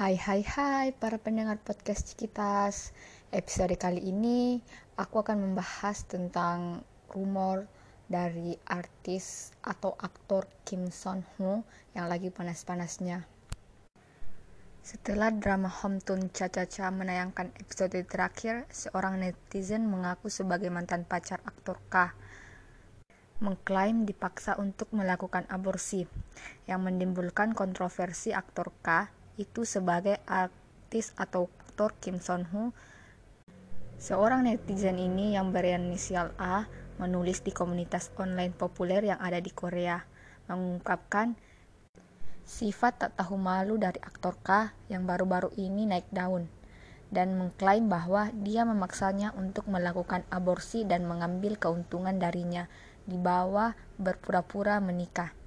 Hai hai hai para pendengar podcast Cikitas. Episode kali ini aku akan membahas tentang rumor dari artis atau aktor Kim Son Ho yang lagi panas-panasnya. Setelah drama Hometown Cha-Cha-Cha menayangkan episode terakhir, seorang netizen mengaku sebagai mantan pacar aktor K. Mengklaim dipaksa untuk melakukan aborsi, yang menimbulkan kontroversi aktor K itu sebagai artis atau aktor Kim Son Ho. Seorang netizen ini yang berinisial A menulis di komunitas online populer yang ada di Korea, mengungkapkan sifat tak tahu malu dari aktor K yang baru-baru ini naik daun dan mengklaim bahwa dia memaksanya untuk melakukan aborsi dan mengambil keuntungan darinya di bawah berpura-pura menikah.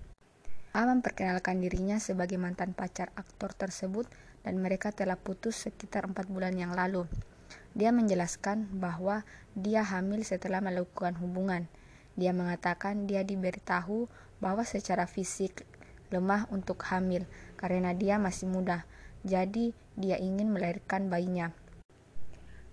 A memperkenalkan dirinya sebagai mantan pacar aktor tersebut dan mereka telah putus sekitar empat bulan yang lalu. Dia menjelaskan bahwa dia hamil setelah melakukan hubungan. Dia mengatakan dia diberitahu bahwa secara fisik lemah untuk hamil karena dia masih muda, jadi dia ingin melahirkan bayinya.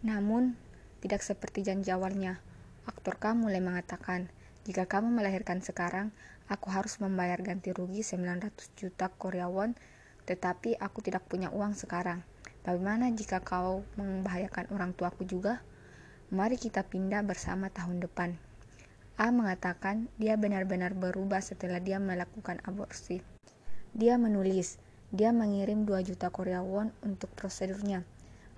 Namun, tidak seperti janji awalnya. Aktor K mulai mengatakan, jika kamu melahirkan sekarang, Aku harus membayar ganti rugi 900 juta Korea won, tetapi aku tidak punya uang sekarang. Bagaimana jika kau membahayakan orang tuaku juga? Mari kita pindah bersama tahun depan. A mengatakan dia benar-benar berubah setelah dia melakukan aborsi. Dia menulis, dia mengirim 2 juta Korea won untuk prosedurnya.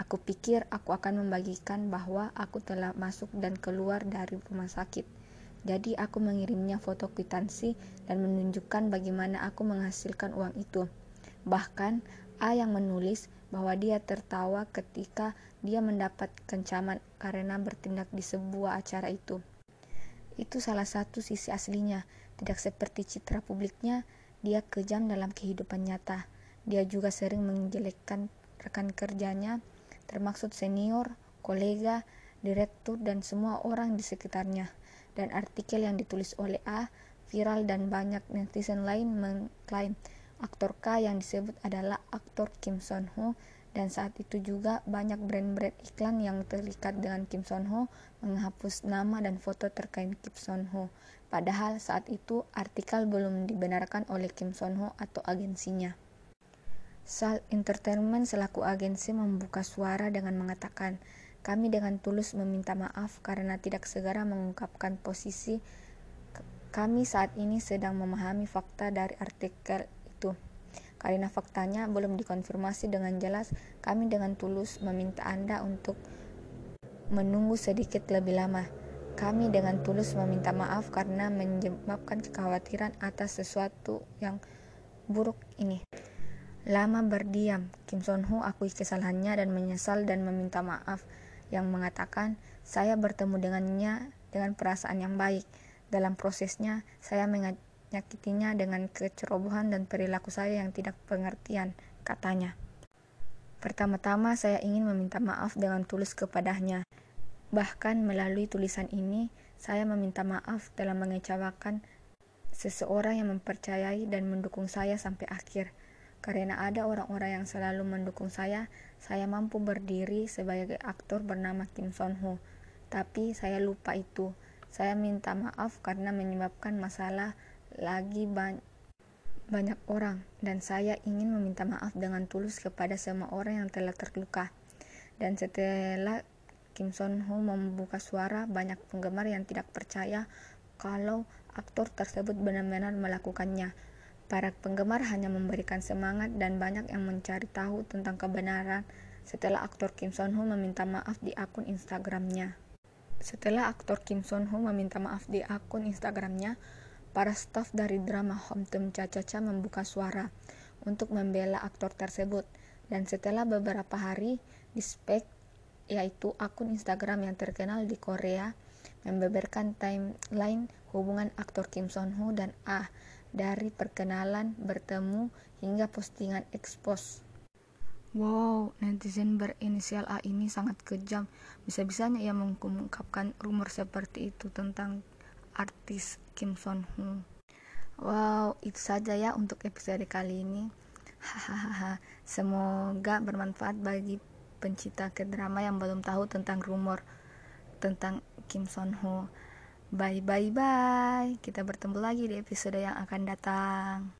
Aku pikir aku akan membagikan bahwa aku telah masuk dan keluar dari rumah sakit jadi aku mengirimnya foto kwitansi dan menunjukkan bagaimana aku menghasilkan uang itu. Bahkan A yang menulis bahwa dia tertawa ketika dia mendapat kencaman karena bertindak di sebuah acara itu. Itu salah satu sisi aslinya, tidak seperti citra publiknya, dia kejam dalam kehidupan nyata. Dia juga sering menjelekkan rekan kerjanya, termasuk senior, kolega, direktur, dan semua orang di sekitarnya dan artikel yang ditulis oleh A viral dan banyak netizen lain mengklaim aktor K yang disebut adalah aktor Kim Son Ho dan saat itu juga banyak brand-brand iklan yang terikat dengan Kim Son Ho menghapus nama dan foto terkait Kim Son Ho. Padahal saat itu artikel belum dibenarkan oleh Kim Son Ho atau agensinya. Sal Entertainment selaku agensi membuka suara dengan mengatakan, kami dengan tulus meminta maaf karena tidak segera mengungkapkan posisi kami saat ini sedang memahami fakta dari artikel itu. Karena faktanya belum dikonfirmasi dengan jelas, kami dengan tulus meminta Anda untuk menunggu sedikit lebih lama. Kami dengan tulus meminta maaf karena menyebabkan kekhawatiran atas sesuatu yang buruk ini. Lama berdiam, Kim Son Ho akui kesalahannya dan menyesal dan meminta maaf yang mengatakan saya bertemu dengannya dengan perasaan yang baik. Dalam prosesnya, saya menyakitinya dengan kecerobohan dan perilaku saya yang tidak pengertian, katanya. Pertama-tama saya ingin meminta maaf dengan tulus kepadanya. Bahkan melalui tulisan ini, saya meminta maaf telah mengecewakan seseorang yang mempercayai dan mendukung saya sampai akhir. Karena ada orang-orang yang selalu mendukung saya, saya mampu berdiri sebagai aktor bernama Kim Son Ho. Tapi saya lupa itu. Saya minta maaf karena menyebabkan masalah lagi ba banyak orang dan saya ingin meminta maaf dengan tulus kepada semua orang yang telah terluka. Dan setelah Kim Son Ho membuka suara, banyak penggemar yang tidak percaya kalau aktor tersebut benar-benar melakukannya. Para penggemar hanya memberikan semangat dan banyak yang mencari tahu tentang kebenaran setelah aktor Kim Son Ho meminta maaf di akun Instagramnya. Setelah aktor Kim Son Ho meminta maaf di akun Instagramnya, para staf dari drama Hometown Cha-Cha-Cha membuka suara untuk membela aktor tersebut. Dan setelah beberapa hari, di spek yaitu akun Instagram yang terkenal di Korea, membeberkan timeline hubungan aktor Kim Son Ho dan Ah dari perkenalan, bertemu, hingga postingan ekspos. Wow, netizen berinisial A ini sangat kejam. Bisa-bisanya ia mengungkapkan rumor seperti itu tentang artis Kim Son Ho. Wow, itu saja ya untuk episode kali ini. Hahaha. Semoga bermanfaat bagi pencinta ke-drama yang belum tahu tentang rumor tentang Kim Son Ho. Bye bye bye. Kita bertemu lagi di episode yang akan datang.